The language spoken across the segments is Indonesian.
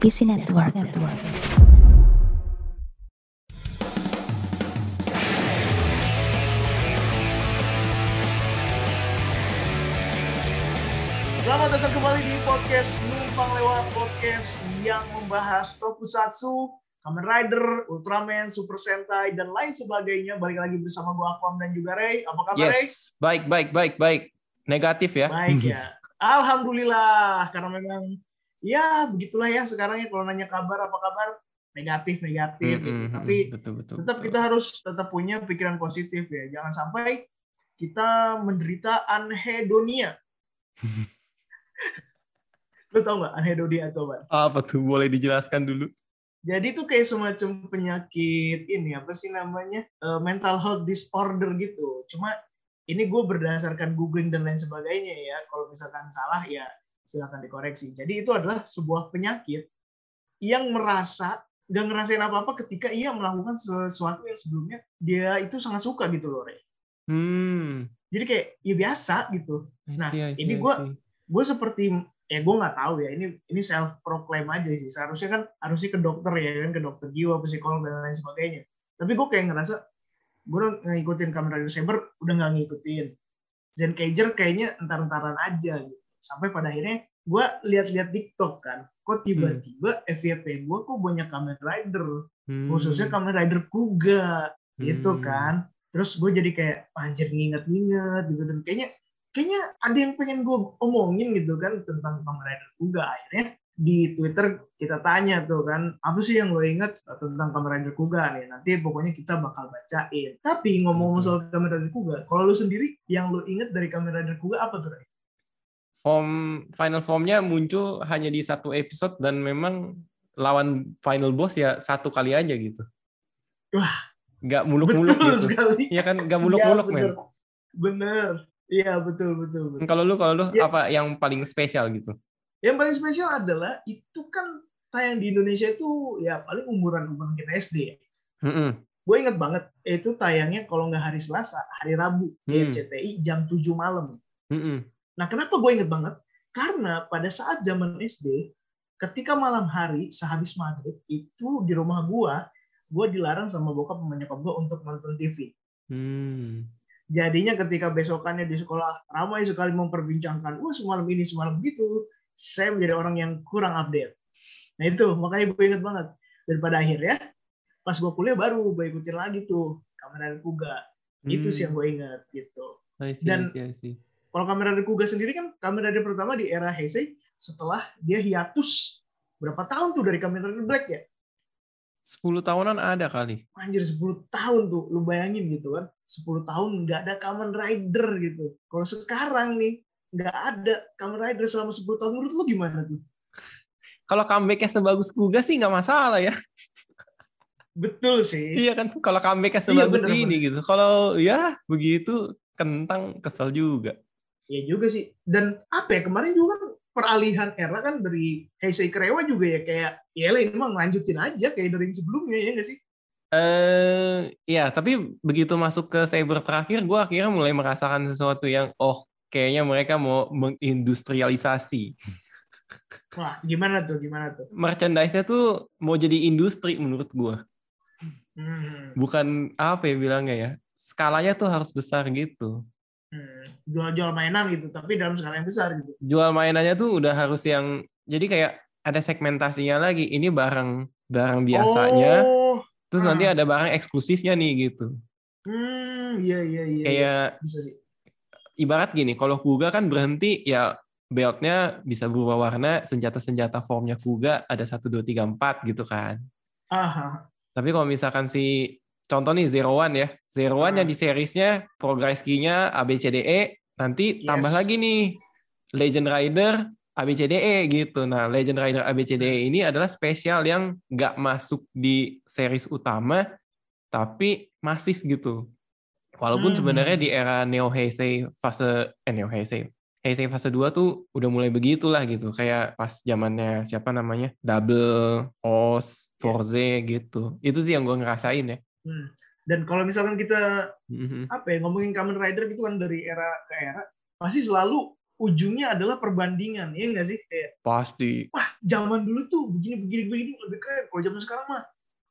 PC Network. Network. Selamat datang kembali di podcast Numpang Lewat Podcast yang membahas Tokusatsu, Kamen Rider, Ultraman, Super Sentai, dan lain sebagainya. Balik lagi bersama gue Aquam dan juga Ray. Apa kabar Ray? Yes, baik, baik, baik, baik. Negatif ya. Baik ya. Alhamdulillah, karena memang ya begitulah ya sekarang ya kalau nanya kabar apa kabar negatif negatif. Mm, gitu. mm, mm, Tapi betul, betul, tetap betul. kita harus tetap punya pikiran positif ya. Jangan sampai kita menderita anhedonia. Lu tau nggak anhedonia itu apa? apa tuh boleh dijelaskan dulu? Jadi itu kayak semacam penyakit ini apa sih namanya Eh, mental health disorder gitu. Cuma ini gue berdasarkan googling dan lain sebagainya ya. Kalau misalkan salah ya silakan dikoreksi. Jadi itu adalah sebuah penyakit yang merasa gak ngerasain apa-apa ketika ia melakukan sesuatu yang sebelumnya dia itu sangat suka gitu loh, Re. Hmm. Jadi kayak ya biasa gitu. I Nah, see, I see, ini see. gue seperti ya gue nggak tahu ya ini ini self proclaim aja sih seharusnya kan harusnya ke dokter ya kan ke dokter jiwa psikolog dan lain sebagainya tapi gue kayak ngerasa gue udah ngikutin Kamen Rider Saber udah nggak ngikutin Zen Cager kayaknya entar-entaran aja gitu sampai pada akhirnya gue lihat-lihat TikTok kan kok tiba-tiba FYP gue kok banyak Kamen Rider. Hmm. khususnya Kamen Rider Kuga gitu Hmm. kan. Terus gue jadi kayak anjir nginget-nginget gitu. Dan kayaknya kayaknya ada yang pengen gue omongin gitu kan tentang Kamen Rider Kuga. Akhirnya di Twitter kita tanya tuh kan apa sih yang lo inget tentang Kamen Rider Kuga nih? Nanti pokoknya kita bakal bacain. Tapi ngomong-ngomong soal Kamen Rider Kuga kalau lu sendiri yang lo inget dari Kamen Rider Kuga apa tuh Ray? Form final formnya muncul hanya di satu episode dan memang lawan final boss ya satu kali aja gitu. Wah, Nggak muluk-muluk gitu. sekali Iya kan nggak muluk-muluk men. bener. bener iya betul betul betul Kalau lu kalau lu Iya. apa yang paling spesial gitu? Yang paling spesial adalah itu kan tayang di Indonesia itu ya paling umuran umuran kita SD ya. Mm-mm. Gue inget banget itu tayangnya kalau nggak hari Selasa, hari Rabu di Hmm. RCTI jam 7 malam. Mm-mm. Nah kenapa gue inget banget? Karena pada saat zaman SD, ketika malam hari sehabis maghrib itu di rumah gue, gue dilarang sama bokap sama nyokap gue untuk nonton TV. Hmm. Jadinya ketika besokannya di sekolah ramai sekali memperbincangkan, wah semalam ini semalam gitu, saya menjadi orang yang kurang update. Nah itu makanya gue inget banget. Dan pada akhirnya pas gue kuliah baru gue ikutin lagi tuh Kamen Rider Kuga. Itu sih yang gue inget gitu. Hmm. I see, Dan- I see, I see. Kalau Kamen Rider Kuga sendiri kan Kamen Rider pertama di era Heisei setelah dia hiatus berapa tahun tuh dari Kamen Rider Black ya? 10 tahunan ada kali. Anjir 10 tahun tuh, lu bayangin gitu kan. 10 tahun nggak ada Kamen Rider gitu. Kalau sekarang nih, nggak ada Kamen Rider selama 10 tahun, menurut lu gimana tuh? Kalau comebacknya sebagus Kuga sih nggak masalah ya. Betul sih. Iya kan, kalau comebacknya Iya, sebagus bener, ini gitu. Kalau ya begitu kentang kesel juga. Ya juga sih. Dan apa ya, kemarin juga kan peralihan era kan dari Heisei ke Rewa juga ya kayak ya lah ini mah ngelanjutin aja kayak dari yang sebelumnya ya nggak sih? Eh, ya tapi begitu masuk ke Saber terakhir, gue akhirnya mulai merasakan sesuatu yang oh kayaknya mereka mau mengindustrialisasi. Wah, gimana tuh? Gimana tuh? Merchandise-nya tuh mau jadi industri menurut gue. Hmm. Bukan apa ya bilangnya ya. Skalanya tuh harus besar gitu. Hmm, jual-jual mainan gitu, tapi dalam skala yang besar gitu. Jual mainannya tuh udah harus yang jadi kayak ada segmentasinya lagi. Ini barang barang biasanya, Oh, terus ah. nanti ada barang eksklusifnya nih gitu. hmm, iya iya iya. iya. Kayak bisa sih. ibarat gini, kalau Kuga kan berhenti ya beltnya bisa berubah warna, senjata-senjata formnya Kuga ada 1, 2, 3, 4 gitu kan. Ah, Tapi kalau misalkan si contoh nih Zero One ya, Zero One Ah. yang di seriesnya progress key-nya ABCDE, nanti Yes. tambah lagi nih Legend Rider ABCDE gitu. Nah, Legend Rider ABCDE ini adalah spesial yang nggak masuk di series utama, tapi masif gitu. Walaupun Hmm. sebenarnya di era Neo Heisei fase eh Neo Heisei Heisei fase 2 tuh udah mulai begitulah gitu. Kayak pas zamannya siapa namanya? Double, Oz, Forze gitu. Itu sih yang gue ngerasain ya. Hmm. Dan kalau misalkan kita Mhm. apa ya ngomongin Kamen Rider gitu kan dari era ke era, pasti selalu ujungnya adalah perbandingan, ya nggak sih? Kayak Pasti. zaman dulu tuh begini begini begini lebih keren. Kalau zaman sekarang mah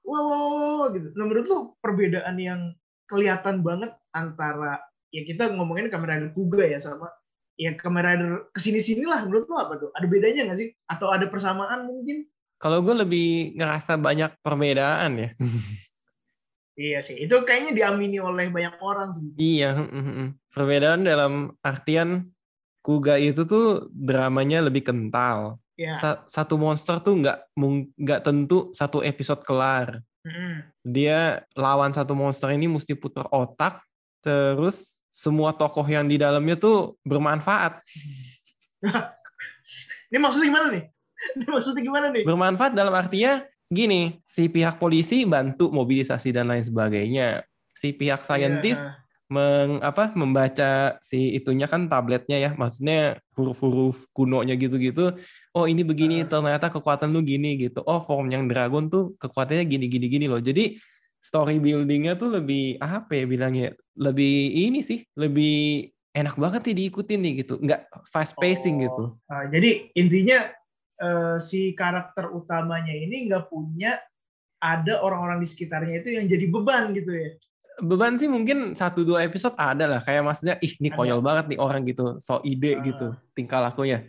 wow, wow, wow, gitu. Nah menurut lu perbedaan yang kelihatan banget antara ya kita ngomongin kamera Rider Kuga ya sama ya kamera Rider ke sini sini lah menurut lu apa tuh? Ada bedanya nggak sih? Atau ada persamaan mungkin? Kalau gue lebih ngerasa banyak perbedaan ya. iya sih, itu kayaknya diamini oleh banyak orang sih. Iya, perbedaan dalam artian Kuga itu tuh dramanya lebih kental. Ya. Satu monster tuh nggak nggak tentu satu episode kelar. Mm-hmm. Dia lawan satu monster ini mesti putar otak, terus semua tokoh yang di dalamnya tuh bermanfaat. ini maksudnya gimana nih? Ini maksudnya gimana nih? Bermanfaat dalam artinya gini, si pihak polisi bantu mobilisasi dan lain sebagainya. Si pihak saintis yeah meng apa membaca si itunya kan tabletnya ya. Maksudnya huruf-huruf kunonya gitu-gitu. Oh ini begini ternyata kekuatan lu gini gitu. Oh form yang dragon tuh kekuatannya gini gini gini loh. Jadi story buildingnya tuh lebih apa ya bilangnya lebih ini sih lebih enak banget nih diikutin nih gitu. Nggak fast pacing oh, gitu. uh, jadi intinya uh, si karakter utamanya ini nggak punya ada orang-orang di sekitarnya itu yang jadi beban gitu ya beban sih mungkin satu dua episode ada lah kayak maksudnya ih ini konyol banget nih orang gitu so ide uh. gitu tingkah lakunya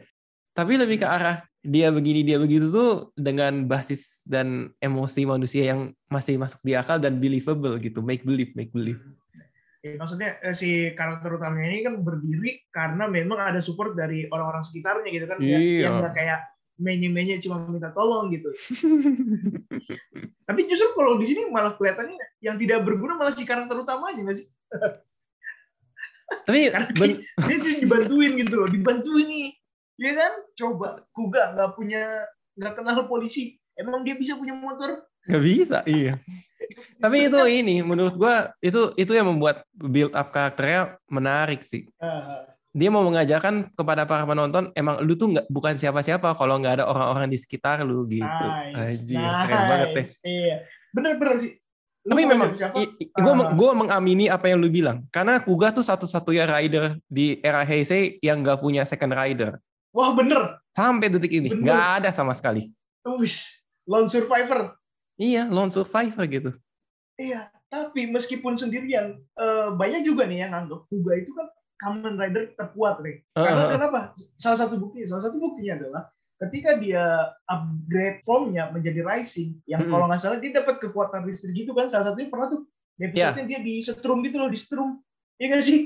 tapi lebih ke arah dia begini dia begitu tuh dengan basis dan emosi manusia yang masih masuk di akal dan believable gitu make believe make believe ya, maksudnya eh, si karakter utamanya ini kan berdiri karena memang ada support dari orang-orang sekitarnya gitu kan iya. yang nggak kayak menye-menye cuma minta tolong gitu. Tapi justru kalau di sini malah kelihatannya yang tidak berguna malah si karakter utamanya nggak sih? Tapi Karena ben... dia, dia dibantuin gitu loh, dibantuin nih. Ya kan? Coba Kuga nggak punya nggak kenal polisi, emang dia bisa punya motor? Nggak bisa, iya. Tapi itu ini menurut gua itu itu yang membuat build up karakternya menarik sih. Uh, dia mau mengajarkan kepada para penonton emang lu tuh nggak bukan siapa-siapa kalau nggak ada orang-orang di sekitar lu gitu. Nice, Aji, nice. keren banget deh. Iya. Bener-bener sih. Lu Tapi memang gue uh. gue mengamini apa yang lu bilang karena Kuga tuh satu-satunya rider di era Heisei yang nggak punya second rider. Wah bener. Sampai detik ini nggak ada sama sekali. Wih, lone survivor. Iya, lone survivor gitu. Iya, tapi meskipun sendirian, eh, banyak juga nih yang anggap Kuga itu kan Kamen Rider terkuat, nih. Karena uh, kenapa? Salah satu bukti, salah satu buktinya adalah ketika dia upgrade formnya menjadi rising, yang -hmm. kalau nggak salah dia dapat kekuatan listrik gitu kan, salah satunya pernah tuh di episode yeah. dia di setrum gitu loh, di setrum. Iya nggak sih?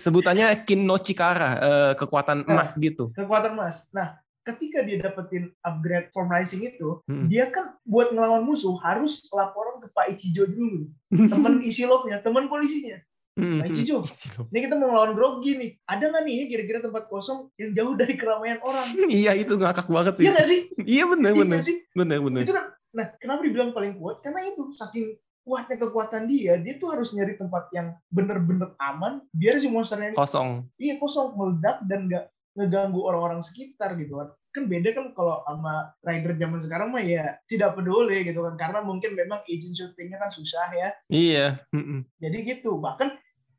Sebutannya Kin no Chikara, uh, kekuatan nah, emas gitu. Kekuatan emas. Nah, ketika dia dapetin upgrade form rising itu, hmm. dia kan buat ngelawan musuh harus laporan ke Pak Ichijo dulu, teman isi love-nya, teman polisinya. Hmm, nah, Cijo, ini kita mau ngelawan Grogi nih. Ada nggak nih kira-kira tempat kosong yang jauh dari keramaian orang? iya, itu ngakak banget sih. Iya nggak sih? iya benar iya benar. Sih? Benar benar. Itu kan, nah kenapa dibilang paling kuat? Karena itu saking kuatnya kekuatan dia, dia tuh harus nyari tempat yang bener-bener aman, biar si monsternya kosong. Iya kosong, meledak dan nggak ngeganggu orang-orang sekitar gitu kan. Kan beda kan kalau sama rider zaman sekarang mah ya tidak peduli gitu kan, karena mungkin memang izin syutingnya kan susah ya. Iya. Jadi gitu, bahkan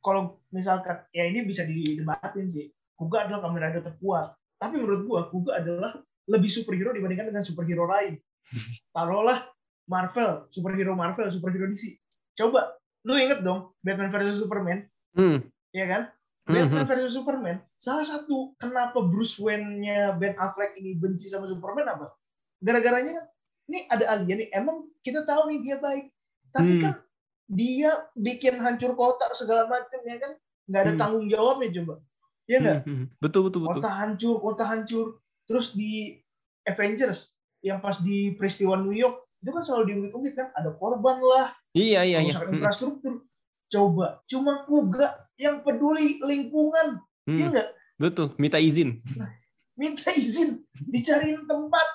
kalau misalkan ya ini bisa didebatin sih. Kuga adalah Kamen Rider terkuat. Tapi menurut gua Kuga adalah lebih superhero dibandingkan dengan superhero lain. Taruhlah Marvel superhero Marvel superhero DC coba lu inget dong Batman versus Superman? Hmm. ya kan? Hmm, Batman hmm. versus Superman salah satu kenapa Bruce Wayne-nya Ben Affleck ini benci sama Superman apa? Gara-garanya kan ini ada alien nih emang kita tahu nih dia baik. Tapi hmm. kan dia bikin hancur kota segala macam ya kan? Nggak ada hmm. tanggung jawabnya coba. Ya nggak? hmm, hmm. betul betul betul. Kota hancur kota hancur. Terus di Avengers yang pas di peristiwa New York itu kan selalu diungkit-ungkit kan? Ada korban lah. Iya iya iya. Infrastruktur. Coba cuma kuga yang peduli lingkungan. Hmm. ya nggak? Betul minta izin. Minta izin dicariin tempat.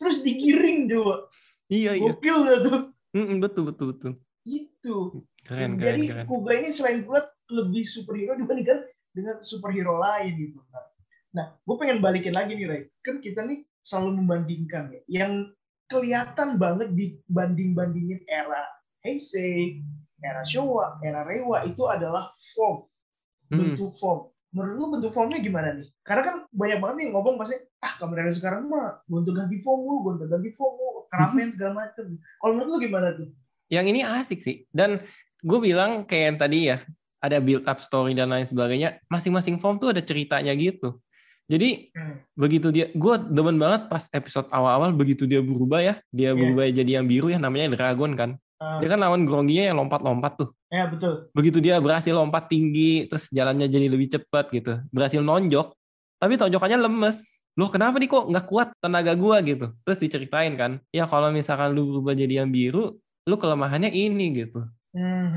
Terus digiring coba. Iya iya. Gokil tuh? Hmm, betul betul betul itu. Keren, keren, Jadi keren. Ini selain kuat lebih superhero dibandingkan dengan superhero lain gitu. Nah, gue pengen balikin lagi nih, Ray. Kan kita nih selalu membandingkan ya. Yang kelihatan banget dibanding-bandingin era Heisei, era Showa, era Reiwa itu adalah form. Hmm. Bentuk form. Menurut lu bentuk formnya gimana nih? Karena kan banyak banget nih ngomong pasti ah Kamen Rider sekarang mah gonta ganti form mulu, gonta ganti form mulu, keramen segala macem. Kalau menurut lu gimana tuh? Yang ini asik sih. Dan gue bilang kayak yang tadi ya, ada build up story dan lain sebagainya. Masing-masing form tuh ada ceritanya gitu. Jadi Hmm. begitu dia, gue demen banget pas episode awal-awal begitu dia berubah ya, dia Iya. berubah jadi yang biru ya namanya Dragon kan. Ah. Dia kan lawan Gronginya yang lompat-lompat tuh. Ya betul. Begitu dia berhasil lompat tinggi, terus jalannya jadi lebih cepat gitu. Berhasil nonjok, tapi tonjokannya lemes. Loh kenapa nih kok nggak kuat tenaga gua gitu. Terus diceritain kan, ya kalau misalkan lu berubah jadi yang biru, lu kelemahannya ini gitu. Hmm.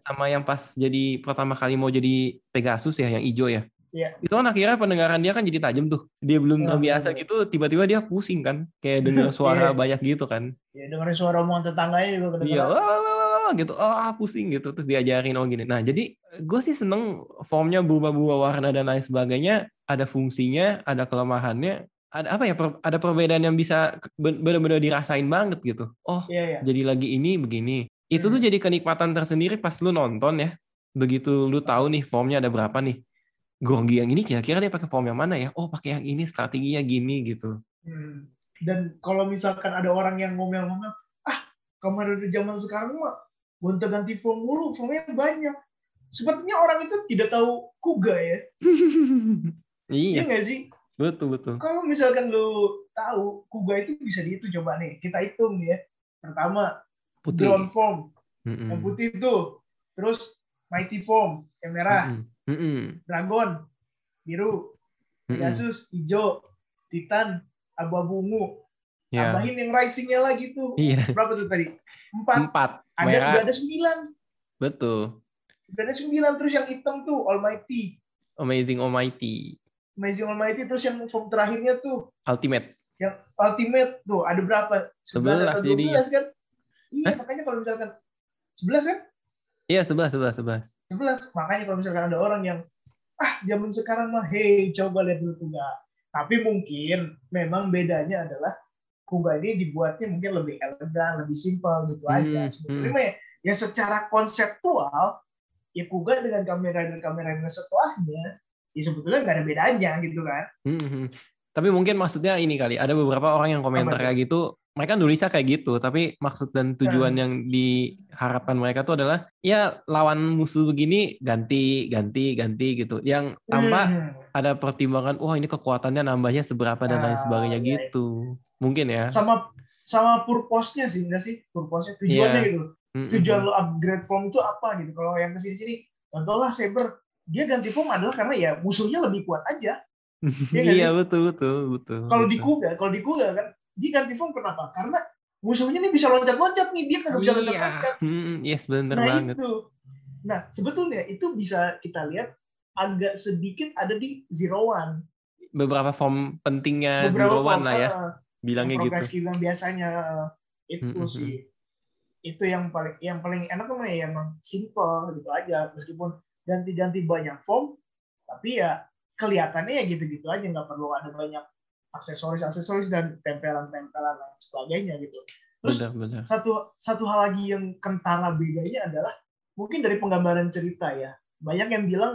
Sama yang pas jadi pertama kali mau jadi Pegasus ya, yang hijau ya. Iya. Itu kan akhirnya pendengaran dia kan jadi tajam tuh. Dia belum Ya, terbiasa bener. gitu, tiba-tiba dia pusing kan. Kayak dengar suara Iya. banyak gitu kan. Ya dengerin suara omongan tetangganya juga Iya, kedengeran. wah, gitu, ah pusing gitu, terus diajarin oh gini. Nah, jadi gue sih seneng formnya berubah-berubah warna dan lain sebagainya, ada fungsinya, ada kelemahannya, ada apa ya, per- ada perbedaan yang bisa ben- benar-benar dirasain banget gitu. Oh, Iya, iya. jadi lagi ini begini. Itu tuh Hmm. jadi kenikmatan tersendiri pas lu nonton ya. Begitu lu tahu nih formnya ada berapa nih. Gonggi yang ini kira-kira dia pakai form yang mana ya? Oh, pakai yang ini strateginya gini gitu. Hmm. Dan kalau misalkan ada orang yang ngomel-ngomel, ah Rider zaman sekarang mah gonta ganti form mulu, formnya banyak. Sepertinya orang itu tidak tahu Kuga ya. Iya iya, nggak sih? Betul betul. Kalau misalkan lu tahu Kuga itu bisa dihitung coba nih. Kita hitung ya. Pertama, Putih. ground form. Mm-mm. Yang putih itu. Terus mighty form, yang merah. Mm-mm. Mm-mm. Dragon, biru. Mm-mm. Pegasus, hijau. Titan, abu-abu ungu. Ya. Tambahin yang risingnya lagi tuh. Iya. Berapa tuh tadi? Empat. Empat. Ada Merah. udah ada sembilan. Betul. Udah ada sembilan. Terus yang hitam tuh Almighty. Amazing Almighty. Amazing Almighty. Terus yang form terakhirnya tuh Ultimate. yang Ultimate tuh ada berapa? 11 atau 11 jadinya. 12 kan? Iya, makanya kalau misalkan 11 kan? Iya, sebelas, sebelas, sebelas. 11. Makanya kalau misalkan ada orang yang ah zaman sekarang mah hey coba lihat dulu Kuga. Tapi mungkin memang bedanya adalah Kuga ini dibuatnya mungkin lebih elegan, lebih simpel gitu aja. Hmm, Sebetulnya hmm. mah ya, ya secara konseptual ya Kuga dengan kamera dan kamera setelahnya ya sebetulnya nggak ada bedanya gitu kan. Mhm. Tapi mungkin maksudnya ini kali, ada beberapa orang yang komentar Apa kayak gitu, mereka nulisnya kayak gitu, tapi maksud dan tujuan Hmm. yang diharapkan mereka tuh adalah ya lawan musuh begini ganti, ganti, ganti gitu. Yang tanpa Hmm. ada pertimbangan, wah ini kekuatannya nambahnya seberapa dan lain Ah, sebagainya iya, iya. gitu. Mungkin ya. sama sama purpose-nya sih enggak sih? Purpose-nya tujuannya Iya. gitu. Tujuan lo upgrade form itu apa gitu kalau yang ke sini sini contohlah Saber dia ganti form adalah karena ya musuhnya lebih kuat aja Iya Iya betul betul betul. kalau di. Kuga kalau di Kuga kan dia ganti form kenapa karena musuhnya nih bisa loncat-loncat nih dia nggak bisa Iya, loncat-loncat Hmm, yes bener nah banget. itu nah sebetulnya itu bisa kita lihat agak sedikit ada di Zero One Beberapa form pentingnya Zero beberapa One form lah ya, bilangnya gitu. yang biasanya itu Mm-mm. sih itu yang paling yang paling enak mah ya emang simple gitu aja meskipun ganti-ganti banyak form tapi ya kelihatannya ya gitu-gitu aja nggak perlu ada banyak aksesoris aksesoris dan tempelan-tempelan dan sebagainya gitu terus Bener bener. satu satu hal lagi yang kentara bedanya adalah mungkin dari penggambaran cerita ya banyak yang bilang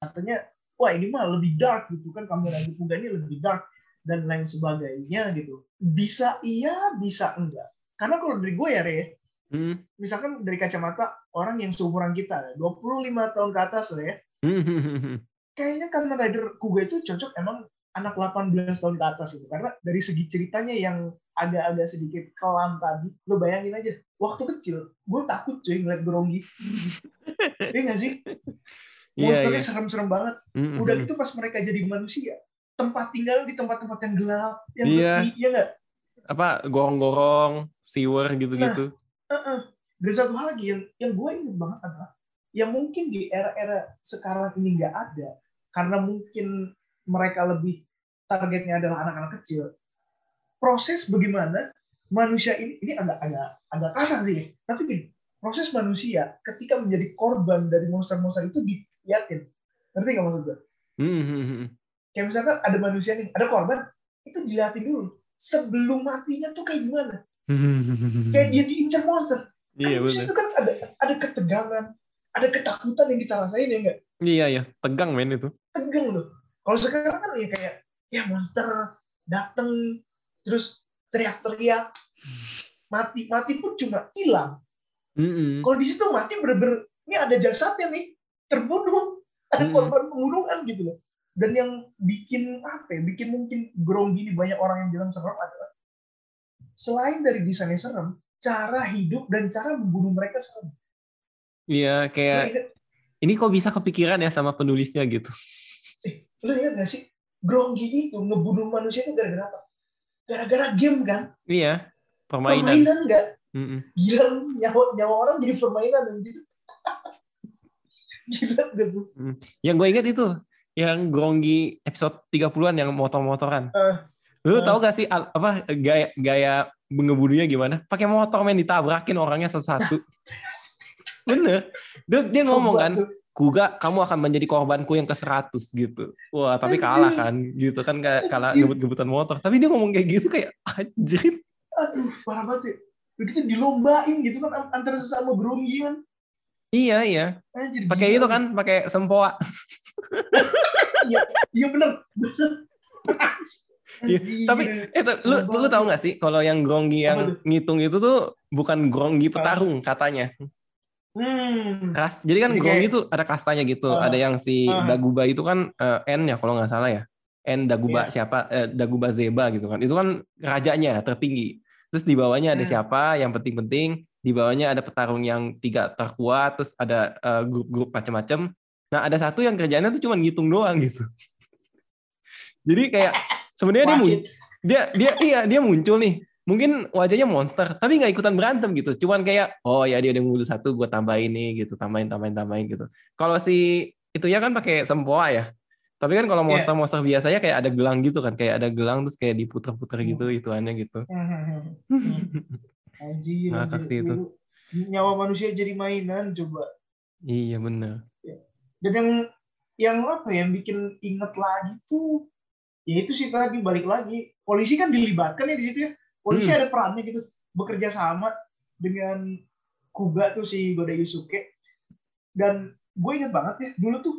katanya wah ini mah lebih dark gitu kan kamera di Kuga ini lebih dark dan lain sebagainya gitu bisa iya bisa enggak karena kalau dari gue ya Re Hmm. misalkan dari kacamata orang yang seumuran kita 25 tahun ke atas lah ya Hmm. kayaknya Kamen Rider Kuga itu cocok emang anak 18 tahun ke atas gitu karena dari segi ceritanya yang agak-agak sedikit kelam tadi lo bayangin aja waktu kecil gue takut cuy ngeliat Grongi Iya nggak sih Iya monsternya iya. serem-serem banget Hmm, udah hmm. gitu pas mereka jadi manusia tempat tinggal di tempat-tempat yang gelap yang Iya. sepi ya nggak apa gorong-gorong, sewer gitu-gitu. Heeh. Dan satu hal lagi yang yang gue ingat banget adalah yang mungkin di era-era sekarang ini nggak ada karena mungkin mereka lebih targetnya adalah anak-anak kecil proses bagaimana manusia ini ini agak agak agak kasar sih. Tapi gini proses manusia ketika menjadi korban dari monster-monster itu dilihatin ngerti nggak maksud gue Hmm, hmm, hmm. kayak misalkan ada manusia nih ada korban itu dilihatin dulu sebelum matinya tuh kayak gimana? Kayak dia diincar monster Iya di bener. situ kan ada ada ketegangan ada ketakutan yang kita rasain ya enggak Iya ya, tegang men itu. tegang loh. Kalau sekarang kan ya kayak ya monster dateng terus teriak-teriak mati mati pun cuma hilang. Mm-mm. kalau di situ mati bener-bener ini ada jasadnya nih terbunuh. Ada korban pembunuhan gitu loh. Dan yang bikin apa ya bikin mungkin grong gini banyak orang yang bilang serem adalah selain dari desainnya serem cara hidup dan cara membunuh mereka serem Iya, lu kayak ingat, ini kok bisa kepikiran ya sama penulisnya gitu. lu ingat gak sih Gronggi itu ngebunuh manusia itu gara-gara apa gara-gara game kan Iya, permainan. permainan nggak Mm-mm. gila nyawa nyawa orang jadi permainan anjir gila gak tuh Yang gue inget itu, yang Gronggi episode 30-an yang motor-motoran. Eh, Lu eh. tau gak sih apa gaya gaya ngebunuhnya gimana? Pakai motor men ditabrakin orangnya satu-satu. Bener. Dia, dia ngomong kan. Kuga kamu akan menjadi korbanku yang ke-100 gitu. Wah, tapi kalah kan gitu kan kayak kalah gebut-gebutan motor. Tapi dia ngomong kayak gitu kayak anjir. aduh parah banget ya begitu dilombain gitu kan an- antara sesama kan Iya, iya. Pakai itu kan, pakai sempoa. iya iya bener Iya, Anjir. Tapi eh, lu, lu tahu nggak sih kalau yang gronggi yang ngitung itu tuh bukan gronggi petarung katanya. hmm Kas, jadi kan Jadi gronggi itu ada kastanya gitu. Ah, ada yang si ah. Daguba itu kan eh, N ya kalau nggak salah ya. N Daguba Iya. siapa? Eh, Daguba Zeba gitu kan. Itu kan rajanya tertinggi. Terus di bawahnya ada Hmm. siapa yang penting-penting. Di bawahnya ada petarung yang tiga terkuat. Terus ada eh, grup-grup macam-macam. Nah ada satu yang kerjanya tuh cuma ngitung doang gitu. jadi kayak sebenarnya dia dia dia iya dia muncul nih. Mungkin wajahnya monster tapi nggak ikutan berantem gitu. Cuman kayak oh ya dia udah ngumpul satu gue tambahin nih gitu tambahin tambahin tambahin gitu. Kalau si itu ya kan pakai sempoa ya. Tapi kan kalau Iya. monster monster biasanya kayak ada gelang gitu kan kayak ada gelang terus kayak diputer-puter Hmm. gitu ituannya gitu. Anjir Ngakak anjir. sih itu. Nyawa manusia jadi mainan coba. Iya bener. Dan yang yang apa ya, yang bikin inget lagi tuh ya itu sih tadi balik lagi. Polisi kan dilibatkan ya di situ ya. Polisi Hmm. ada perannya gitu bekerja sama dengan Kuga tuh si Goda Yusuke. Dan gue inget banget ya dulu tuh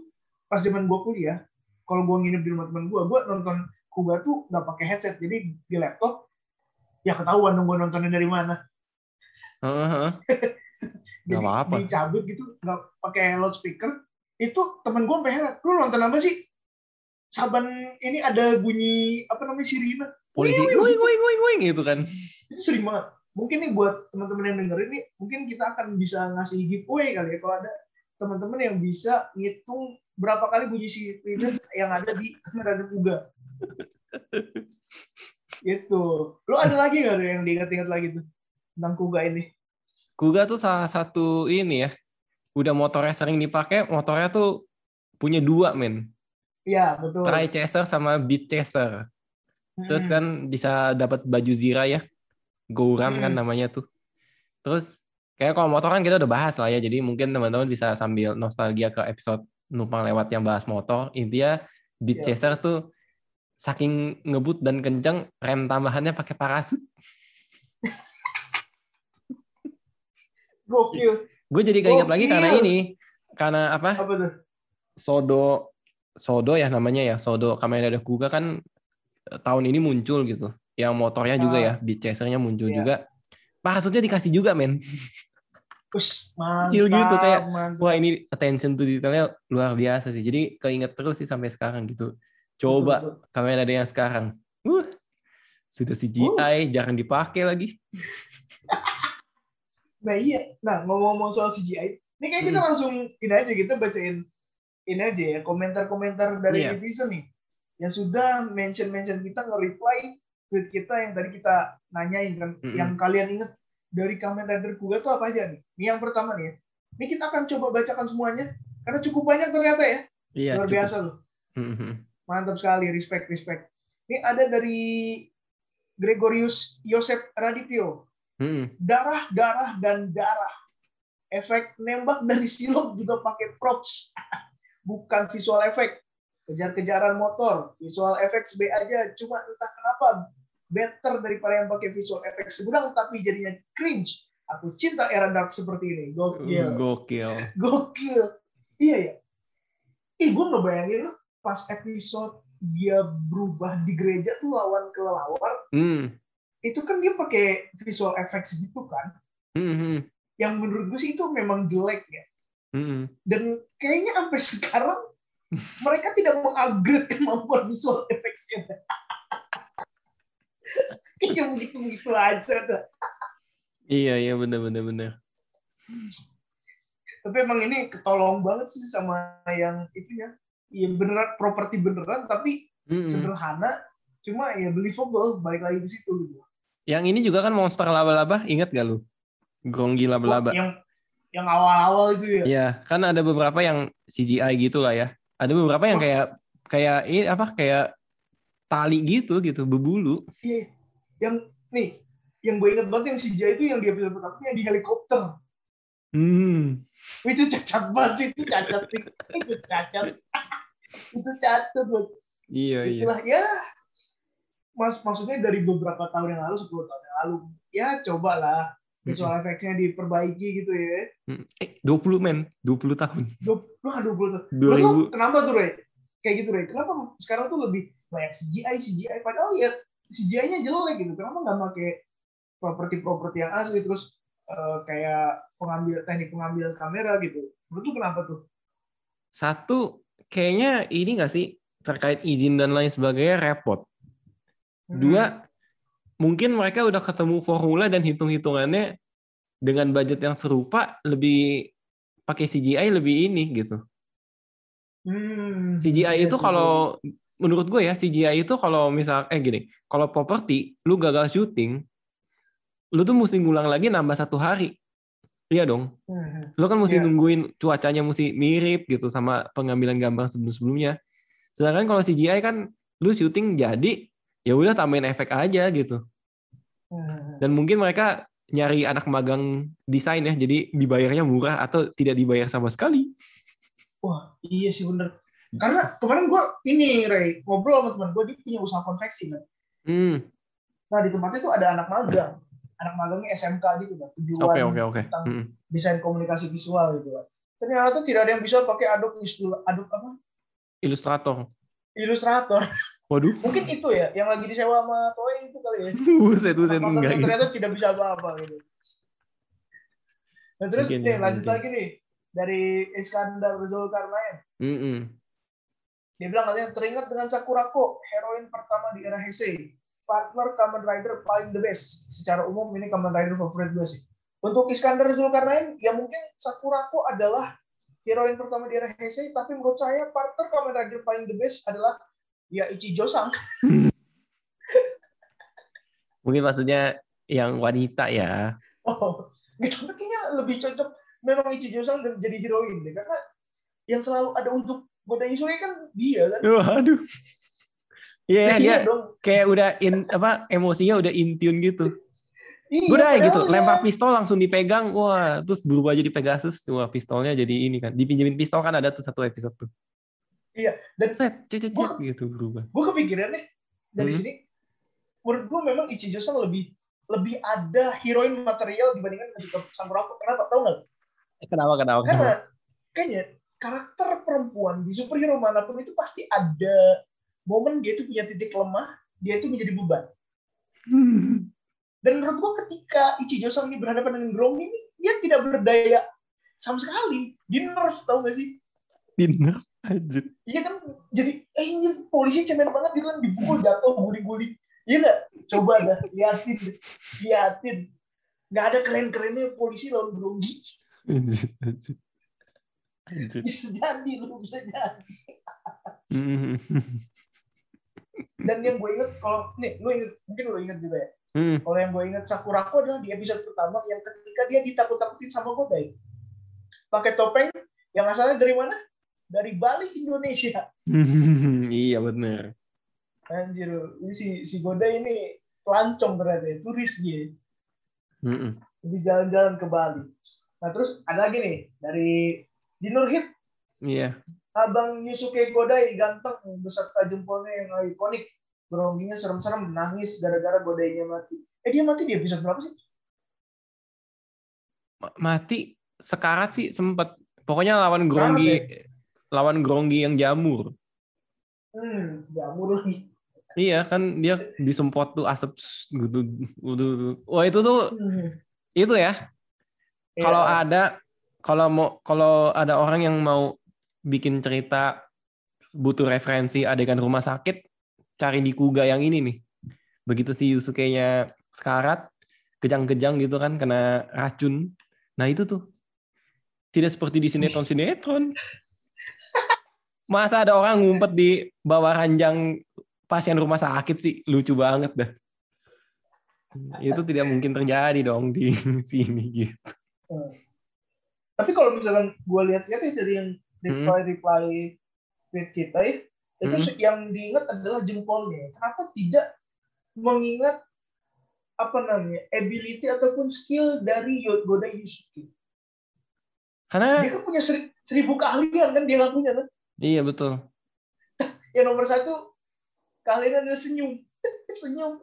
pas zaman gue kuliah kalau gue nginep di rumah teman gue gue nonton Kuga tuh nggak pakai headset. Jadi di laptop ya ketahuan dong gue nontonnya dari mana. Heeh. jadi Nggak apa-apa. dicabut gitu nggak pakai loudspeaker. Itu temen gue sampai heran lu nonton apa sih saban ini ada bunyi apa namanya sirine polisi wing wing wing wing gitu kan. itu sering banget. Mungkin nih buat teman-teman yang dengerin nih mungkin kita akan bisa ngasih giveaway kali ya kalau ada teman-teman yang bisa ngitung berapa kali bunyi sirine yang ada di kamera dan Kuga itu lu ada lagi nggak yang diingat-ingat lagi tuh tentang Kuga ini? Kuga tuh salah satu ini ya udah motornya sering dipakai motornya tuh punya dua men Iya betul Tri chaser sama beat chaser Terus Hmm. kan bisa dapat baju Zira ya. Gouram kan Hmm. namanya tuh. Terus kayak kalau motor kan kita udah bahas lah ya. Jadi mungkin teman-teman bisa sambil nostalgia ke episode numpang lewat yang bahas motor. Intinya Beat Iya. Chaser tuh saking ngebut dan kenceng rem tambahannya pakai parasut. gokil Gue jadi keinget lagi karena ini. Karena apa? apa tuh Sodo Sodo ya namanya ya. Sodo Kamen Rider Kuga kan eh, tahun ini muncul gitu. Yang motornya juga Ah. ya, Beat Chasernya muncul Iya. juga. Parasutnya dikasih juga, men. Mantap, Kecil gitu, kayak, mantap. Wah ini attention to detailnya luar biasa sih. Jadi keinget terus sih sampai sekarang gitu. Coba kamera ada yang sekarang. Uh, sudah CGI, jarang dipakai lagi. Nah iya, nah ngomong-ngomong soal CGI, ini kayak kita Hmm. langsung ini aja kita bacain ini aja ya komentar-komentar dari Iya. netizen nih yang sudah mention-mention kita nge-reply tweet kita yang tadi kita nanyain kan, Mm-mm. yang kalian inget dari Kamen Rider Kuga tuh apa aja nih? Ini yang pertama nih ya. Ini kita akan coba bacakan semuanya karena cukup banyak ternyata ya. Iya, Luar cukup. biasa loh. Mhm. Mantap sekali, respect, respect. Ini ada dari Gregorius Yosep Radityo. Mhm. darah, darah, dan darah. Efek nembak dari silop juga pakai props. Bukan visual efek. Kejar-kejaran motor. Visual effects B aja. Cuma entah kenapa better daripada yang pakai visual effects sedang tapi jadinya cringe. Aku cinta era dark seperti ini. Gokil. Gokil. Gokil. Iya ya. Ih, gue ngebayangin loh, pas episode dia berubah di gereja tuh lawan kelelawar Hmm. itu kan dia pakai visual effects gitu kan Hmm, hmm, yang menurut gue sih itu memang jelek ya hmm. dan kayaknya sampai sekarang mereka tidak mengupgrade kemampuan visual effects-nya kayaknya begitu begitu aja dah. Iya, iya benar benar benar. tapi emang ini ketolong banget sih sama yang itu ya iya beneran properti beneran tapi Hmm, hmm. sederhana cuma ya believable balik lagi ke situ gitu Yang ini juga kan monster laba-laba, ingat gak lu? Gronggi laba-laba. yang yang awal-awal itu ya Iya, kan ada beberapa yang CGI gitu lah ya. Ada beberapa yang kayak kayak ini apa kayak tali gitu gitu, berbulu. Iya, yang nih, yang gue inget banget yang Jai itu yang dia episode pertama yang di helikopter. Hmm. Itu cacat banget sih, itu cacat sih, itu cacat, itu cacat buat Iya, iya. itulah ya. Mas, maksudnya dari beberapa tahun yang lalu, 10 tahun yang lalu, ya cobalah visual effects-nya diperbaiki gitu ya. Hmm. Eh, 20 men, 20 tahun. Duh, wah 20 tahun. 2000. Terus lu kenapa tuh, Ray? Kayak gitu, Ray. Kenapa sekarang tuh lebih banyak CGI, CGI, padahal ya CGI-nya jelek gitu. Kenapa nggak pakai properti-properti yang asli, terus eh, kayak pengambil teknik pengambilan kamera gitu. Menurut lu kenapa tuh? Satu, kayaknya ini nggak sih terkait izin dan lain sebagainya repot. Hmm. Mungkin mereka udah ketemu formula dan hitung-hitungannya dengan budget yang serupa lebih pakai CGI lebih ini gitu. Hmm, CGI iya itu kalau menurut gue ya CGI itu kalau misal eh gini, kalau properti lu gagal syuting, lu tuh mesti ngulang lagi nambah satu hari. Iya dong. Hmm, Lu kan mesti Iya. nungguin cuacanya mesti mirip gitu sama pengambilan gambar sebelum-sebelumnya. Sedangkan kalau CGI kan lu syuting jadi ya udah tambahin efek aja gitu. hmm. Dan mungkin mereka nyari anak magang desain ya, jadi dibayarnya murah atau tidak dibayar sama sekali. Wah, iya sih bener. Karena kemarin gue ini, Ray, ngobrol sama teman gue, dia punya usaha konveksi kan. Hmm, Nah, di tempatnya tuh ada anak magang. Anak magangnya SMK gitu kan. Tujuan oke oke oke. tentang Hmm. desain komunikasi visual gitu kan. Ternyata tidak ada yang bisa pakai Adobe Adobe apa? Ilustrator. Illustrator. Waduh, Mungkin itu ya, yang lagi disewa sama Toei itu kali ya. buset buset enggak gitu. ternyata tidak bisa apa-apa gitu. Nah terus Mungkin nih, ya, lanjut mungkin. lagi nih. Dari Iskandar Zulkarnain. Mm-mm. Dia bilang katanya teringat dengan Sakurako, heroin pertama di era Heisei. Partner Kamen Rider paling the best. Secara umum ini Kamen Rider favorit gue sih. Untuk Iskandar Zulkarnain, ya mungkin Sakurako adalah heroin pertama di era Heisei, tapi menurut saya partner Kamen Rider paling the best adalah ya Ichijo-sang. Mungkin maksudnya yang wanita ya. Oh, gitu. Kayaknya lebih cocok memang Ichijo-sang dan jadi heroin deh. Karena yang selalu ada untuk godain Isuke kan dia kan. Waduh. Iya, dia dong. kayak udah in apa emosinya udah in tune gitu. Iya, Udah gitu, ya- lempar pistol langsung dipegang, wah, terus berubah jadi Pegasus, wah pistolnya jadi ini kan, dipinjemin pistol kan ada tuh satu episode tuh. Iya, dan Set, cet, cet, cet, Gua- gitu berubah. gue kepikiran nih dari Hmm. sini menurut gue memang Ichijo sang lebih lebih ada heroin material dibandingkan dengan Sakurako. Kenapa? Tau nggak? Kenapa, kenapa, karena kayaknya karakter perempuan di superhero mana pun itu pasti ada momen dia itu punya titik lemah dia itu menjadi beban. Dan menurut gue ketika Ichijo sang ini berhadapan dengan Grom ini dia tidak berdaya sama sekali. Di nerf tau gak sih? Dinner aja. Iya kan, jadi eh ini polisi cemen banget dia kan dipukul jatuh guling-guling. Iya nggak? Coba dah liatin, liatin. Nggak ada keren-kerennya polisi lawan Bronggi. Anjir, anjir. Anjir. Bisa jadi, lu bisa jadi. Hmm. Dan yang gue inget, kalau nih, lu inget, mungkin lu inget juga ya. Hmm. Kalau yang gue inget Sakurako adalah di episode pertama yang ketika dia ditakut-takutin sama Godai. Pakai topeng, yang asalnya dari mana? Dari Bali, Indonesia. iya bener. Anjir, ini si, si Godai ini pelancong ya, turis dia. Habis jalan-jalan ke Bali. Nah terus ada lagi nih dari di Nurhit Iya. Abang Yusuke Godai ganteng beserta jempolnya yang ikonik. Gerongginya serem-serem nangis gara-gara Godainya mati. Eh dia mati di episode berapa sih? Ma- Mati sekarat sih sempet. Pokoknya lawan ya? Lawan Gronggi yang jamur. Hmm, jamur lagi. Iya kan dia disempot tuh asap gitu, gitu. Wah itu tuh Hmm. itu ya. Kalau Iya. ada kalau mau kalau ada orang yang mau bikin cerita butuh referensi adegan rumah sakit, cari di Kuga yang ini nih. Begitu si Yusuke-nya sekarat, kejang-kejang gitu kan kena racun. Nah itu tuh tidak seperti di sinetron-sinetron. Masa ada orang ngumpet di bawah ranjang pasien rumah sakit sih lucu banget dah. Itu tidak mungkin terjadi dong di sini gitu. Hmm. Tapi kalau misalkan gue lihat-lihat ya dari yang reply reply tweet kita ya, itu Hmm. yang diingat adalah jempolnya. Kenapa tidak mengingat apa namanya ability ataupun skill dari Yo- Goda Yusuke? Karena Dia kan punya seri- seribu keahlian kan dia nggak punya kan? Iya betul. Yang nomor satu keahlian adalah senyum, senyum,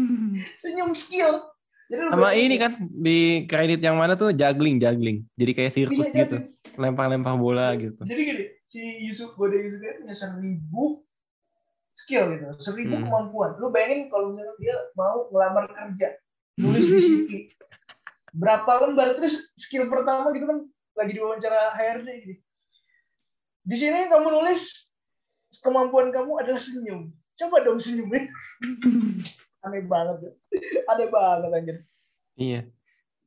senyum skill. Jadi Sama ini ya, kan di kredit yang mana tuh juggling juggling. Jadi kayak sirkus iya, gitu, lempar-lempar bola gitu. Jadi gini, si Yusuf Goda Yusuke punya seribu skill gitu, seribu Hmm. kemampuan. Lu bayangin kalau misalnya dia mau ngelamar kerja, nulis di CV, berapa lembar terus skill pertama gitu kan lagi diwawancara HRD gitu. Di sini kamu nulis kemampuan kamu adalah senyum. Coba dong senyumnya. Aneh banget. ya. Aneh banget anjir. Iya.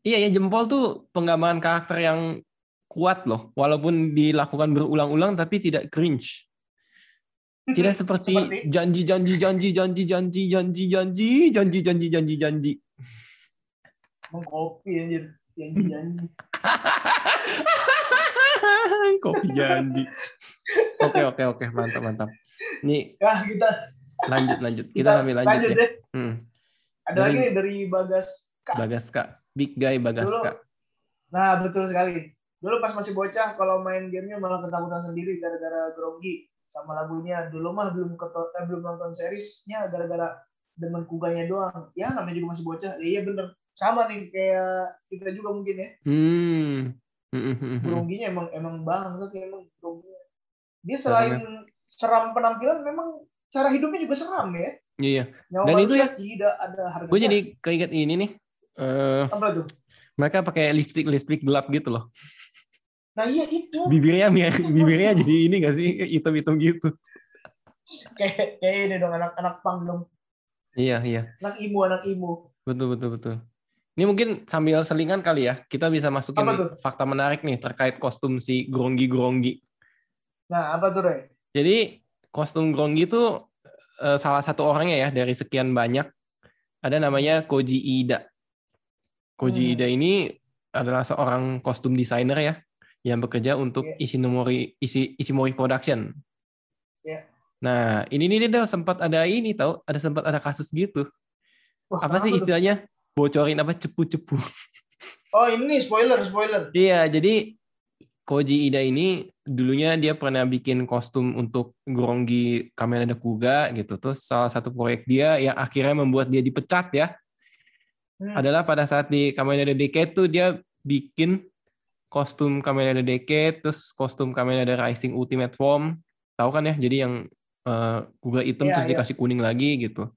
Iya ya jempol tuh penggambaran karakter yang kuat loh, walaupun dilakukan berulang-ulang tapi tidak cringe. Tidak seperti Seperti? janji janji janji janji janji janji janji janji janji janji janji. Mengkopi anjir. Janji-janji. Kopi janji. Oke oke oke mantap mantap. Nih Ya kita lanjut lanjut. Kita sambil lanjut ya. deh. Hmm. Ada Dari- lagi nih dari Bagas Kak. Bagaska, big guy Bagaska. Nah, betul sekali. Dulu pas masih bocah, kalau main gamenya malah ketakutan sendiri gara-gara grogi sama lagunya. Dulu mah belum keto- eh, belum nonton seriesnya gara-gara demen kuganya doang. Ya, namanya juga masih bocah. Ya, iya bener. Sama nih kayak kita juga mungkin ya. Hmm. Hmm, hmm, hmm. Groginya emang emang bangsat ya, emang groginya. Dia selain seram penampilan, memang cara hidupnya juga seram ya. Iya. Nyawa Dan itu ya, tidak ada harganya. Gue jadi keinget ini nih. eh apa tuh? mereka pakai lipstick lipstick gelap gitu loh. Nah, iya itu. Bibirnya mir- bibirnya jadi ini gak sih hitam-hitam gitu. Kayak kayak ini dong anak-anak pang dong. Iya iya. Anak imu, anak imu. Betul betul betul. Ini mungkin sambil selingan kali ya, kita bisa masukin fakta menarik nih terkait kostum si Gronggi Gronggi. Nah, apa tuh, Rey? Jadi kostum Gronggi itu eh, salah satu orangnya ya dari sekian banyak. Ada namanya Koji Ida. Koji Hmm. Ida ini adalah seorang kostum desainer ya yang bekerja untuk Iya. Ishinomori Isi, Ishimori Production. Iya. Nah, ini nih dia sempat ada ini tahu, ada sempat ada kasus gitu. Wah, Apa sih tuh? Bocorin apa cepu-cepu. Oh, ini spoiler, spoiler. Iya, jadi Koji Ida ini dulunya dia pernah bikin kostum untuk Gorongi Kamen Rider Kuga gitu. Terus salah satu proyek dia yang akhirnya membuat dia dipecat ya, Hmm. adalah pada saat di Kamen Rider Decade tuh dia bikin kostum Kamen Rider Decade, terus kostum Kamen Rider Rising Ultimate Form. Tahu kan ya? Jadi yang eh, Kuga hitam Iya, terus iya. dikasih kuning lagi gitu.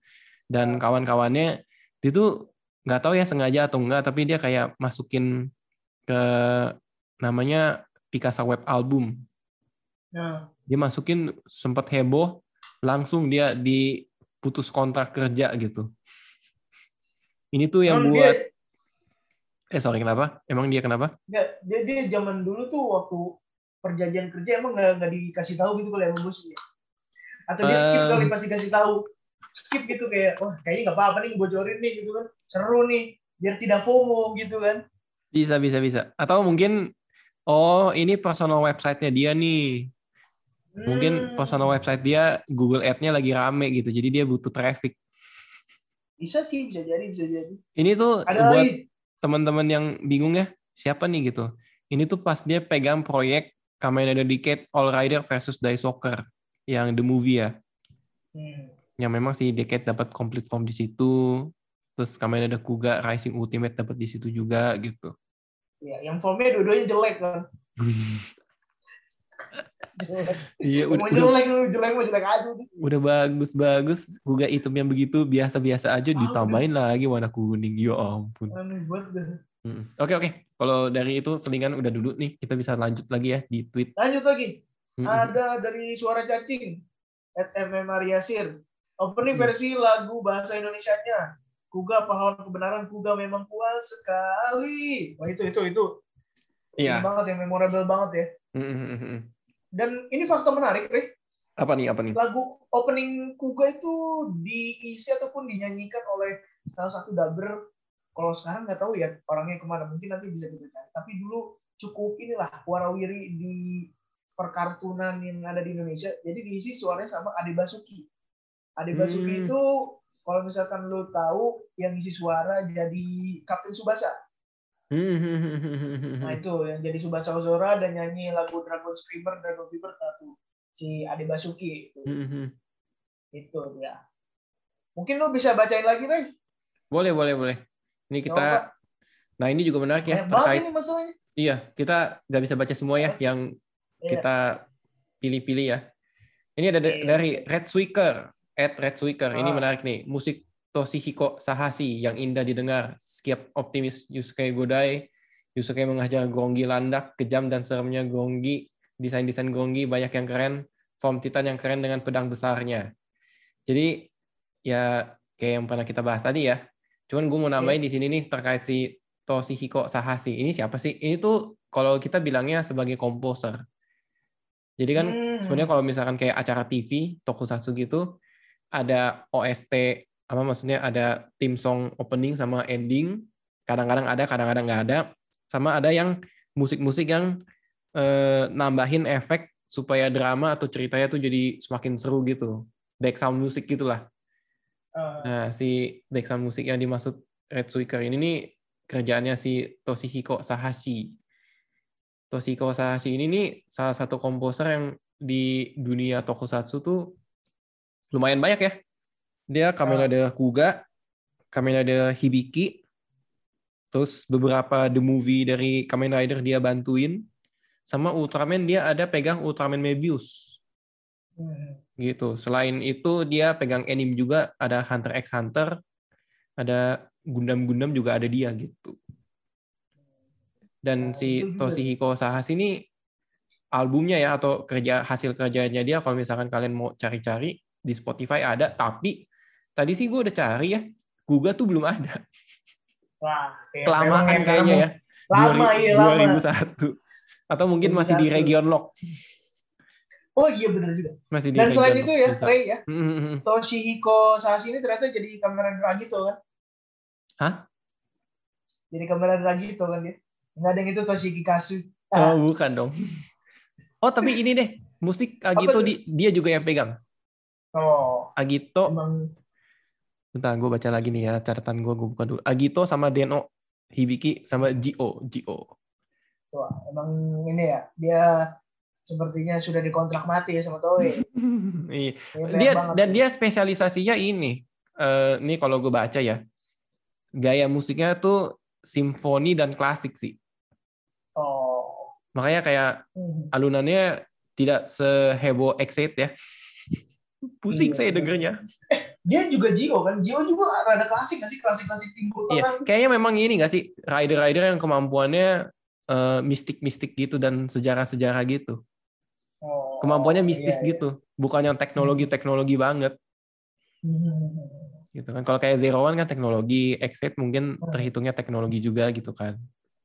Dan kawan-kawannya dia tuh nggak tahu ya sengaja atau enggak, tapi dia kayak masukin ke namanya Picasa Web Album. Nah, Dia masukin sempat heboh, langsung dia diputus kontrak kerja gitu. Ini tuh yang emang buat dia, eh sorry kenapa? Emang dia kenapa? dia, dia, dia zaman dulu tuh waktu perjanjian kerja emang nggak nggak dikasih tahu gitu kali sama bosnya. Atau dia skip Eh. kali pas dikasih tahu. Skip gitu kayak, wah kayaknya nggak apa-apa nih bocorin nih gitu kan. Seru nih, biar tidak FOMO gitu kan. Bisa bisa bisa. Atau mungkin oh ini personal website-nya dia nih. Mungkin Hmm, personal website dia Google Ad-nya lagi rame gitu. Jadi dia butuh traffic. Bisa sih, bisa jadi, bisa jadi. Ini tuh Ada buat teman-teman yang bingung ya, siapa nih gitu. Ini tuh pas dia pegang proyek Kamen Rider Decade All Rider versus Dai Soccer yang the movie ya. Hmm. Yang memang si Decade dapat complete form di situ. Terus Kamen Rider Kuga Rising Ultimate dapat di situ juga gitu. Ya, yang formnya dua-duanya jelek kan. Iya, udah, udah, jelek lu, jelek mau jelek aja. udah bagus-bagus. Guga hitam yang begitu biasa-biasa aja Ah, ditambahin lagi warna kuning. Ya ampun. Aneh banget dah. Oke oke. Kalau dari itu selingan udah dulu nih, kita bisa lanjut lagi ya di tweet. Lanjut lagi. Ada dari suara cacing. At MM Mariasir. Opening Hmm. versi lagu bahasa Indonesianya. Kuga pahlawan kebenaran, Kuga memang kuat sekali. Wah itu itu itu. Iya. banget yang memorable banget ya. Mm-mm. Dan ini fakta menarik, Re. Apa nih apa nih? Lagu opening Kuga itu diisi ataupun dinyanyikan oleh salah satu dubber. Kalau sekarang nggak tahu ya orangnya ke mana. Mungkin nanti bisa kita cari. Tapi dulu cukup inilah warawiri di perkartunan yang ada di Indonesia. Jadi diisi suaranya sama Ade Basuki. Ade Basuki Hmm. itu kalau misalkan lo tahu yang isi suara jadi Kapten Subasa. Nah itu yang jadi Subasa Ozora dan nyanyi lagu Dragon Screamer, Dragon Fever satu si Ade Basuki itu. Mm-mm. Itu ya. Mungkin lo bisa bacain lagi, Ray. Boleh boleh boleh. Ini Coba. kita. Nah ini juga menarik ya Banyak terkait. ini masalahnya. Iya kita nggak bisa baca semua ya yang Iya. kita pilih-pilih ya. Ini ada da- Iya. dari Red Swicker, at Red Swicker. Ini Ah. menarik nih. Musik Toshihiko Sahashi yang indah didengar. Setiap optimis Yusuke Godai. Yusuke mengajar Gonggi landak, kejam dan seremnya Gonggi. Desain-desain Gonggi banyak yang keren. Form Titan yang keren dengan pedang besarnya. Jadi ya kayak yang pernah kita bahas tadi ya. Cuman gue mau Iya. nambahin di sini nih terkait si Toshihiko Sahashi. Ini siapa sih? Ini tuh kalau kita bilangnya sebagai komposer. Jadi kan Hmm. sebenarnya kalau misalkan kayak acara TV, tokusatsu gitu, ada OST, apa maksudnya ada tim song opening sama ending, kadang-kadang ada, kadang-kadang nggak ada, sama ada yang musik-musik yang eh, nambahin efek supaya drama atau ceritanya tuh jadi semakin seru gitu. Background musik gitulah. Eh, Nah, si background musik yang dimaksud Red Swicker ini nih kerjaannya si Toshihiko Sahashi. Toshihiko Sahashi ini nih salah satu komposer yang di dunia tokusatsu tuh lumayan banyak ya. Dia Kamen Ah. Rider Kuga, Kamen Rider Hibiki, terus beberapa the movie dari Kamen Rider dia bantuin, sama Ultraman dia ada pegang Ultraman Mebius gitu. Selain itu dia pegang anime juga ada Hunter x Hunter, ada Gundam-Gundam juga ada dia gitu. Dan si. Toshihiko Sahashi ini albumnya ya atau kerja hasil kerjanya dia kalau misalkan kalian mau cari-cari di Spotify ada, tapi tadi sih gue udah cari ya, Guga tuh belum ada. Wah, ya, Kelamaan kayaknya ya. Lama, iya lama. 2001. Atau mungkin masih di 2001. region lock. Oh iya benar juga. Masih di Dan selain itu ya, bisa. Ray ya, Hmm, Toshihiko Sahashi ini ternyata jadi kamera Dragito kan? Hah? Jadi kamera Dragito kan dia. Nggak ada yang itu Toshiki Kasu. Oh, bukan dong. Oh, tapi ini deh, musik tuh? di, dia juga yang pegang. Oh, Agito, emang bentar gue baca lagi nih ya catatan gue, gue buka dulu. Agito sama Deno, Hibiki sama Gio, Gio. wah, emang ini ya, dia sepertinya sudah dikontrak mati ya sama Toei. Iya. Dia banget. dan dia spesialisasinya ini. Eh ini kalau gue baca ya, gaya musiknya tuh simfoni dan klasik sih. Oh. Makanya kayak Hmm. alunannya tidak seheboh Exit ya. Pusing Iya, saya benar. dengernya. Dia juga Jio kan? Jio juga rada klasik nggak sih? Klasik-klasik timur Iya, tengah. kayaknya memang ini nggak sih rider-rider yang kemampuannya eh, mistik-mistik gitu dan sejarah-sejarah gitu. Oh, Kemampuannya mistis iya, iya. gitu, bukan yang teknologi-teknologi banget Hmm. gitu kan. Kalau kayak Zero One kan teknologi, Exit mungkin Hmm. terhitungnya teknologi juga gitu kan.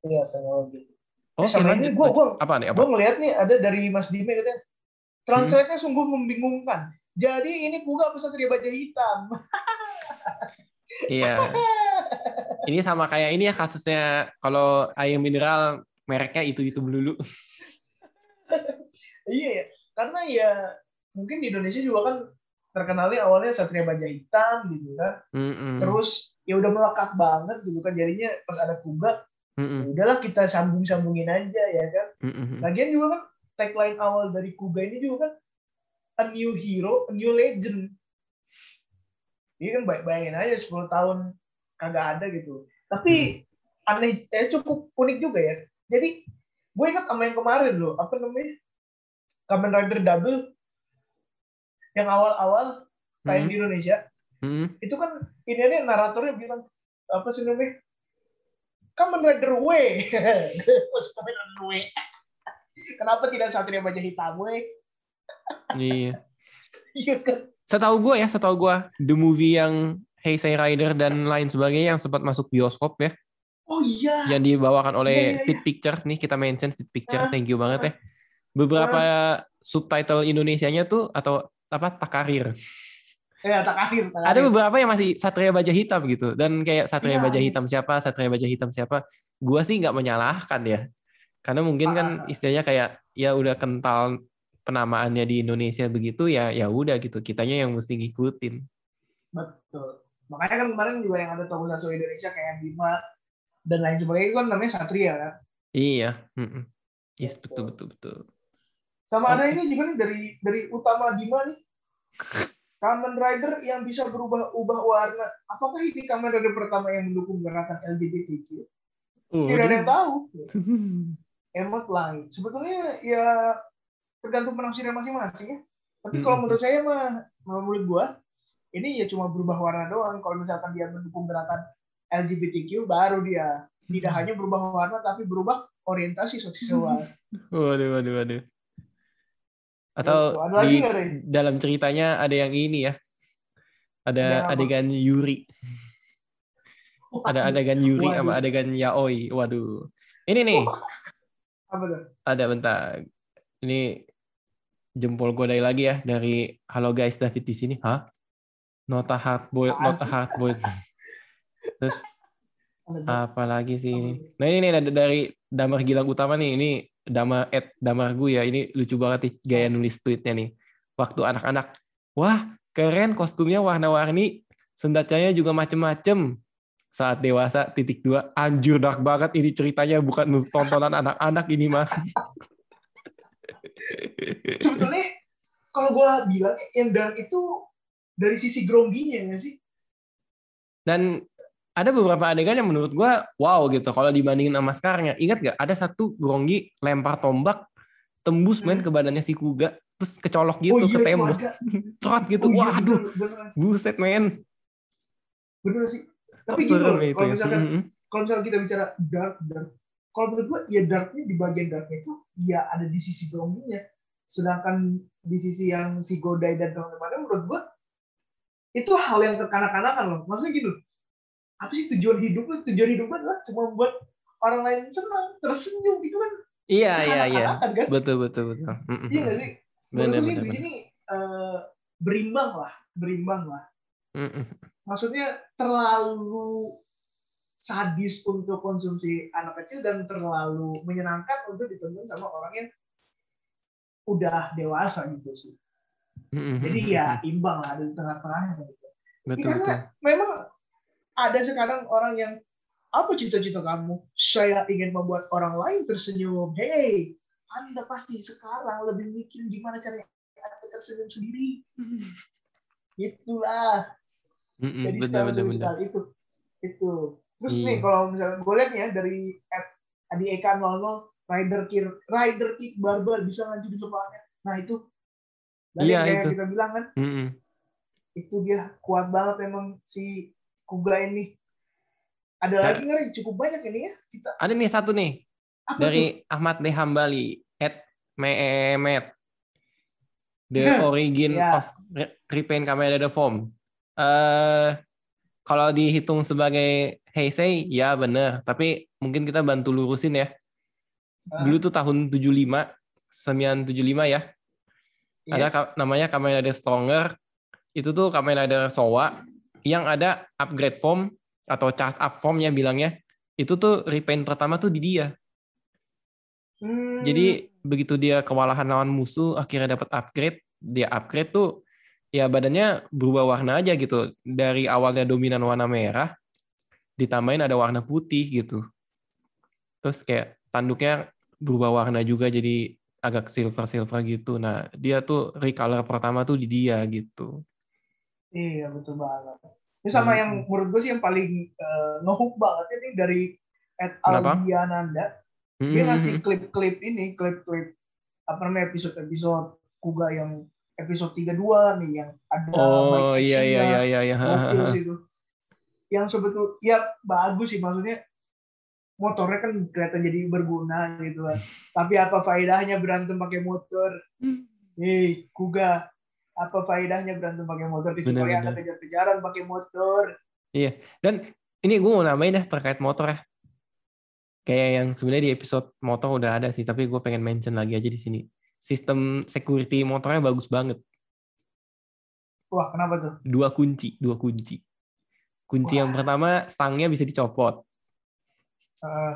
Iya, teknologi. Oke, sama lanjut. ini gua- lanjut. gua- apa nih? Apa? Gue ngeliat nih ada dari Mas Dime katanya. Hmm. Translate-nya sungguh membingungkan. Jadi ini Kuga apa Satria Baja Hitam? Iya. Ini sama kayak ini ya kasusnya kalau air mineral mereknya itu-itu melulu. iya ya. Karena ya mungkin di Indonesia juga kan terkenalnya awalnya Satria Baja Hitam gitu kan. Mm-mm. Terus ya udah melekat banget gitu kan. Jadinya pas ada Kuga, Mm-mm. ya udahlah kita sambung-sambungin aja ya kan. Mm-mm. Lagian juga kan tagline awal dari Kuga ini juga kan a new hero, a new legend. Iya kan bay- bayangin aja 10 tahun kagak ada gitu. Tapi aneh, eh cukup unik juga ya. Jadi gue ingat sama yang kemarin loh, apa namanya? Kamen Rider Double yang awal-awal tayang Hmm. di Indonesia Hmm. itu kan ini ada naratornya bilang apa sih namanya Kamen Rider W Kamen Rider W kenapa tidak Satria Baja Hitam W Iya. iya kan Setahu gue ya, setahu gue the movie yang Heisei Rider dan lain sebagainya yang sempat masuk bioskop ya, oh iya yang dibawakan oleh Iya, iya, Fit Pictures nih kita mention Fit Picture, Ah, thank you banget ya. Beberapa subtitle Indonesianya tuh atau apa Takarir. ya tak akhir Ada beberapa yang masih Satria Baja Hitam gitu dan kayak Satria Iya, Baja iya. Hitam siapa, Satria Baja Hitam siapa. Gua sih nggak menyalahkan ya. Karena mungkin kan Ah. istilahnya kayak ya udah kental penamaannya di Indonesia begitu ya ya udah gitu kitanya yang mesti ngikutin. betul makanya kan kemarin juga yang ada tokusatsu Indonesia kayak Bima dan lain sebagainya itu kan namanya Satria kan Iya. mm-mm. Yes, betul betul betul. sama ada Oke. ini juga nih dari dari utama Bima nih Kamen Rider yang bisa berubah-ubah warna. Apakah ini Kamen Rider pertama yang mendukung gerakan LGBTQ? Tidak ada yang tahu. Emot lain. Sebetulnya ya tergantung penafsiran masing-masing ya. Tapi kalau Mm-mm. menurut saya mah, menurut gua, ini ya cuma berubah warna doang. Kalau misalkan dia mendukung gerakan LGBTQ, baru dia tidak hanya berubah warna, tapi berubah orientasi seksual. Waduh, waduh, waduh. Atau Gitu. Ada lagi di Rey? dalam ceritanya ada yang ini ya. Ada adegan Yuri. Ada adegan Yuri Waduh. sama adegan Yaoi. Waduh. Ini nih, Apa tuh? ada bentar. Ini jempol gue dari lagi ya dari Halo guys David di sini. Hah? Nota hardboiled, Apaan nota sih? hardboiled. Terus apa lagi sih ini? Nah ini nih dari Damar Gilang Utama nih. Ini Damar Ed Damar gue ya. Ini lucu banget nih gaya nulis tweetnya nih. Waktu anak-anak, wah keren kostumnya warna-warni, senjatanya juga macem-macem. Saat dewasa titik dua, anjir dark banget ini ceritanya bukan tontonan anak-anak ini mah. sebetulnya kalau gua bilang yang dark itu dari sisi grongginya nggak sih? Dan ada beberapa adegan yang menurut gua wow gitu kalau dibandingin sama sekarang ya. Ingat gak ada satu Gronggi lempar tombak tembus main ke badannya si Kuga terus kecolok gitu ke Hmm. Oh, itu tembok. ada. Trot gitu. Oh, iya, Waduh, bener, bener, buset men. bener sih. Tapi gitu kalau ya. misalkan Mm-mm. kalau misalkan kita bicara dark dark, kalau menurut gua ya darknya di bagian darknya itu ya ada di sisi grongginya. Sedangkan di sisi yang si Godai dan teman-temannya menurut gua itu hal yang kekanak-kanakan loh. Maksudnya gitu. Apa sih tujuan hidup lu? Tujuan hidup lu adalah cuma buat orang lain senang, tersenyum gitu kan. Iya iya iya. Kan? Betul betul betul. Iya nggak sih? Bener Menurut gue sih bener. di sini eh, berimbang lah, berimbang lah. Maksudnya terlalu sadis untuk konsumsi anak kecil dan terlalu menyenangkan untuk ditonton sama orang yang udah dewasa gitu sih. Jadi ya imbang lah di tengah-tengahnya gitu. Betul Karena betul. memang ada sekarang orang yang apa cita-cita kamu? Saya ingin membuat orang lain tersenyum. Hey, Anda pasti sekarang lebih mikir gimana caranya Anda tersenyum sendiri. Itulah. Mm-mm. Jadi bener bener. sekali itu. Itu. Terus Iya. nih kalau misalnya gue lihat ya dari Adi Eka 00 Rider Kick Rider Kick Barbar bisa ngancurin sebelahnya. Nah itu. Dari Iya, kayak itu. kita bilang kan Mm-mm. itu dia kuat banget emang si Kuga ini. Ada lagi nggak? Cukup banyak ini ya kita. Ada nih satu nih Apa dari Ahmad Dehambali at Memet. The Nah, origin ya. of Re- Repaint Kamen Rider Form. Eh kalau dihitung sebagai Heisei, ya bener. Tapi mungkin kita bantu lurusin ya. Ah. Dulu tuh tahun 75, 975 ya. Iya. Ada ka- namanya Kamen Rider Stronger. Itu tuh Kamen Rider Sowa yang ada upgrade form atau charge up formnya bilangnya. Itu tuh repaint pertama tuh di dia. Hmm, Jadi begitu dia kewalahan lawan musuh, akhirnya dapat upgrade, dia upgrade tuh ya badannya berubah warna aja gitu. Dari awalnya dominan warna merah, ditambahin ada warna putih gitu. Terus kayak tanduknya berubah warna juga jadi agak silver-silver gitu. Nah, dia tuh recolor pertama tuh di dia gitu. Iya betul banget. Ini sama Hmm. yang menurut gue sih yang paling uh, ngehook banget ini dari Ed? Aldiananda. Dia Mm-mm. ngasih klip-klip ini, klip-klip apa namanya episode-episode Kuga yang episode 32 nih yang ada Oh bike iya iya iya iya. sih itu. Yang sebetul ya bagus sih maksudnya motornya kan kelihatan jadi berguna gitu kan. Tapi apa faedahnya berantem pakai motor? Hei, Kuga, apa faedahnya berantem pakai motor kecuali Anda bener. kejar-kejaran pakai motor? Dan ini gue mau nambahin dah terkait motor ya. Kayak yang sebenarnya di episode motor udah ada sih, tapi gue pengen mention lagi aja di sini. Sistem security motornya bagus banget. Wah, kenapa tuh? Dua kunci, dua kunci. Kunci yang Wah. pertama stangnya bisa dicopot. Eh,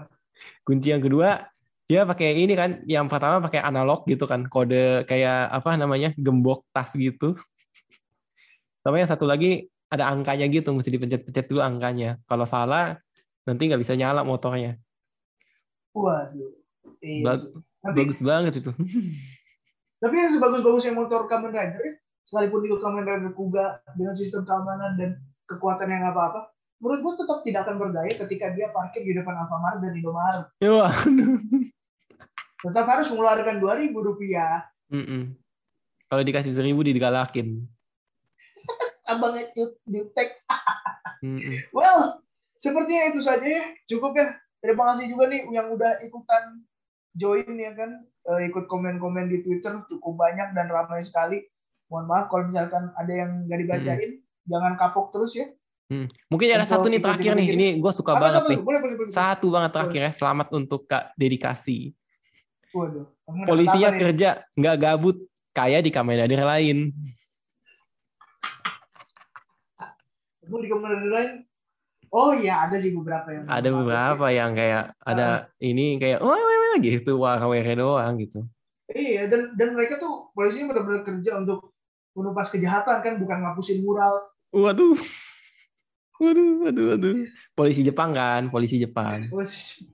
Kunci yang kedua dia pakai ini kan, yang pertama pakai analog gitu kan, kode kayak apa namanya gembok tas gitu. Sama yang satu lagi ada angkanya gitu, mesti dipencet-pencet dulu angkanya. Kalau salah nanti nggak bisa nyala motornya. waduh. Iya Bag- sih. Nanti, Bagus banget itu. tapi yang sebagus-bagusnya motor Kamen Rider, ya, sekalipun itu Kamen Rider Kuga dengan sistem keamanan dan kekuatan yang apa-apa, menurut gue tetap tidak akan berdaya ketika dia parkir di depan Alfamart dan Indomaret. Ya, wah. Tetap harus mengeluarkan 2000 rupiah. Mm-mm. Kalau dikasih seribu digalakin. Abangnya jutek. Mm-mm. Well, sepertinya itu saja ya. Cukup ya. Terima kasih juga nih yang udah ikutan join ya kan. Eh, ikut komen-komen di Twitter cukup banyak dan ramai sekali. Mohon maaf kalau misalkan ada yang nggak dibacain. Jangan kapok terus ya. Mm. Mungkin ada satu nih terakhir nih. Ini gue suka Apa banget apa nih. Boleh, boleh, boleh. Satu banget terakhir ya. Selamat untuk Kak Dedikasi. Waduh. Polisinya kerja, nggak gabut. Kayak di Kamen Rider lain. Kamu di kamar lain? Oh iya, ada sih beberapa yang. Ada beberapa yang kayak ada ini kayak wah wah wah gitu wah KWR doang gitu. Iya, dan dan mereka tuh polisinya benar-benar kerja untuk menumpas kejahatan kan, bukan ngapusin mural. Waduh. Waduh, waduh, waduh. Polisi Jepang kan, polisi Jepang. Polisi-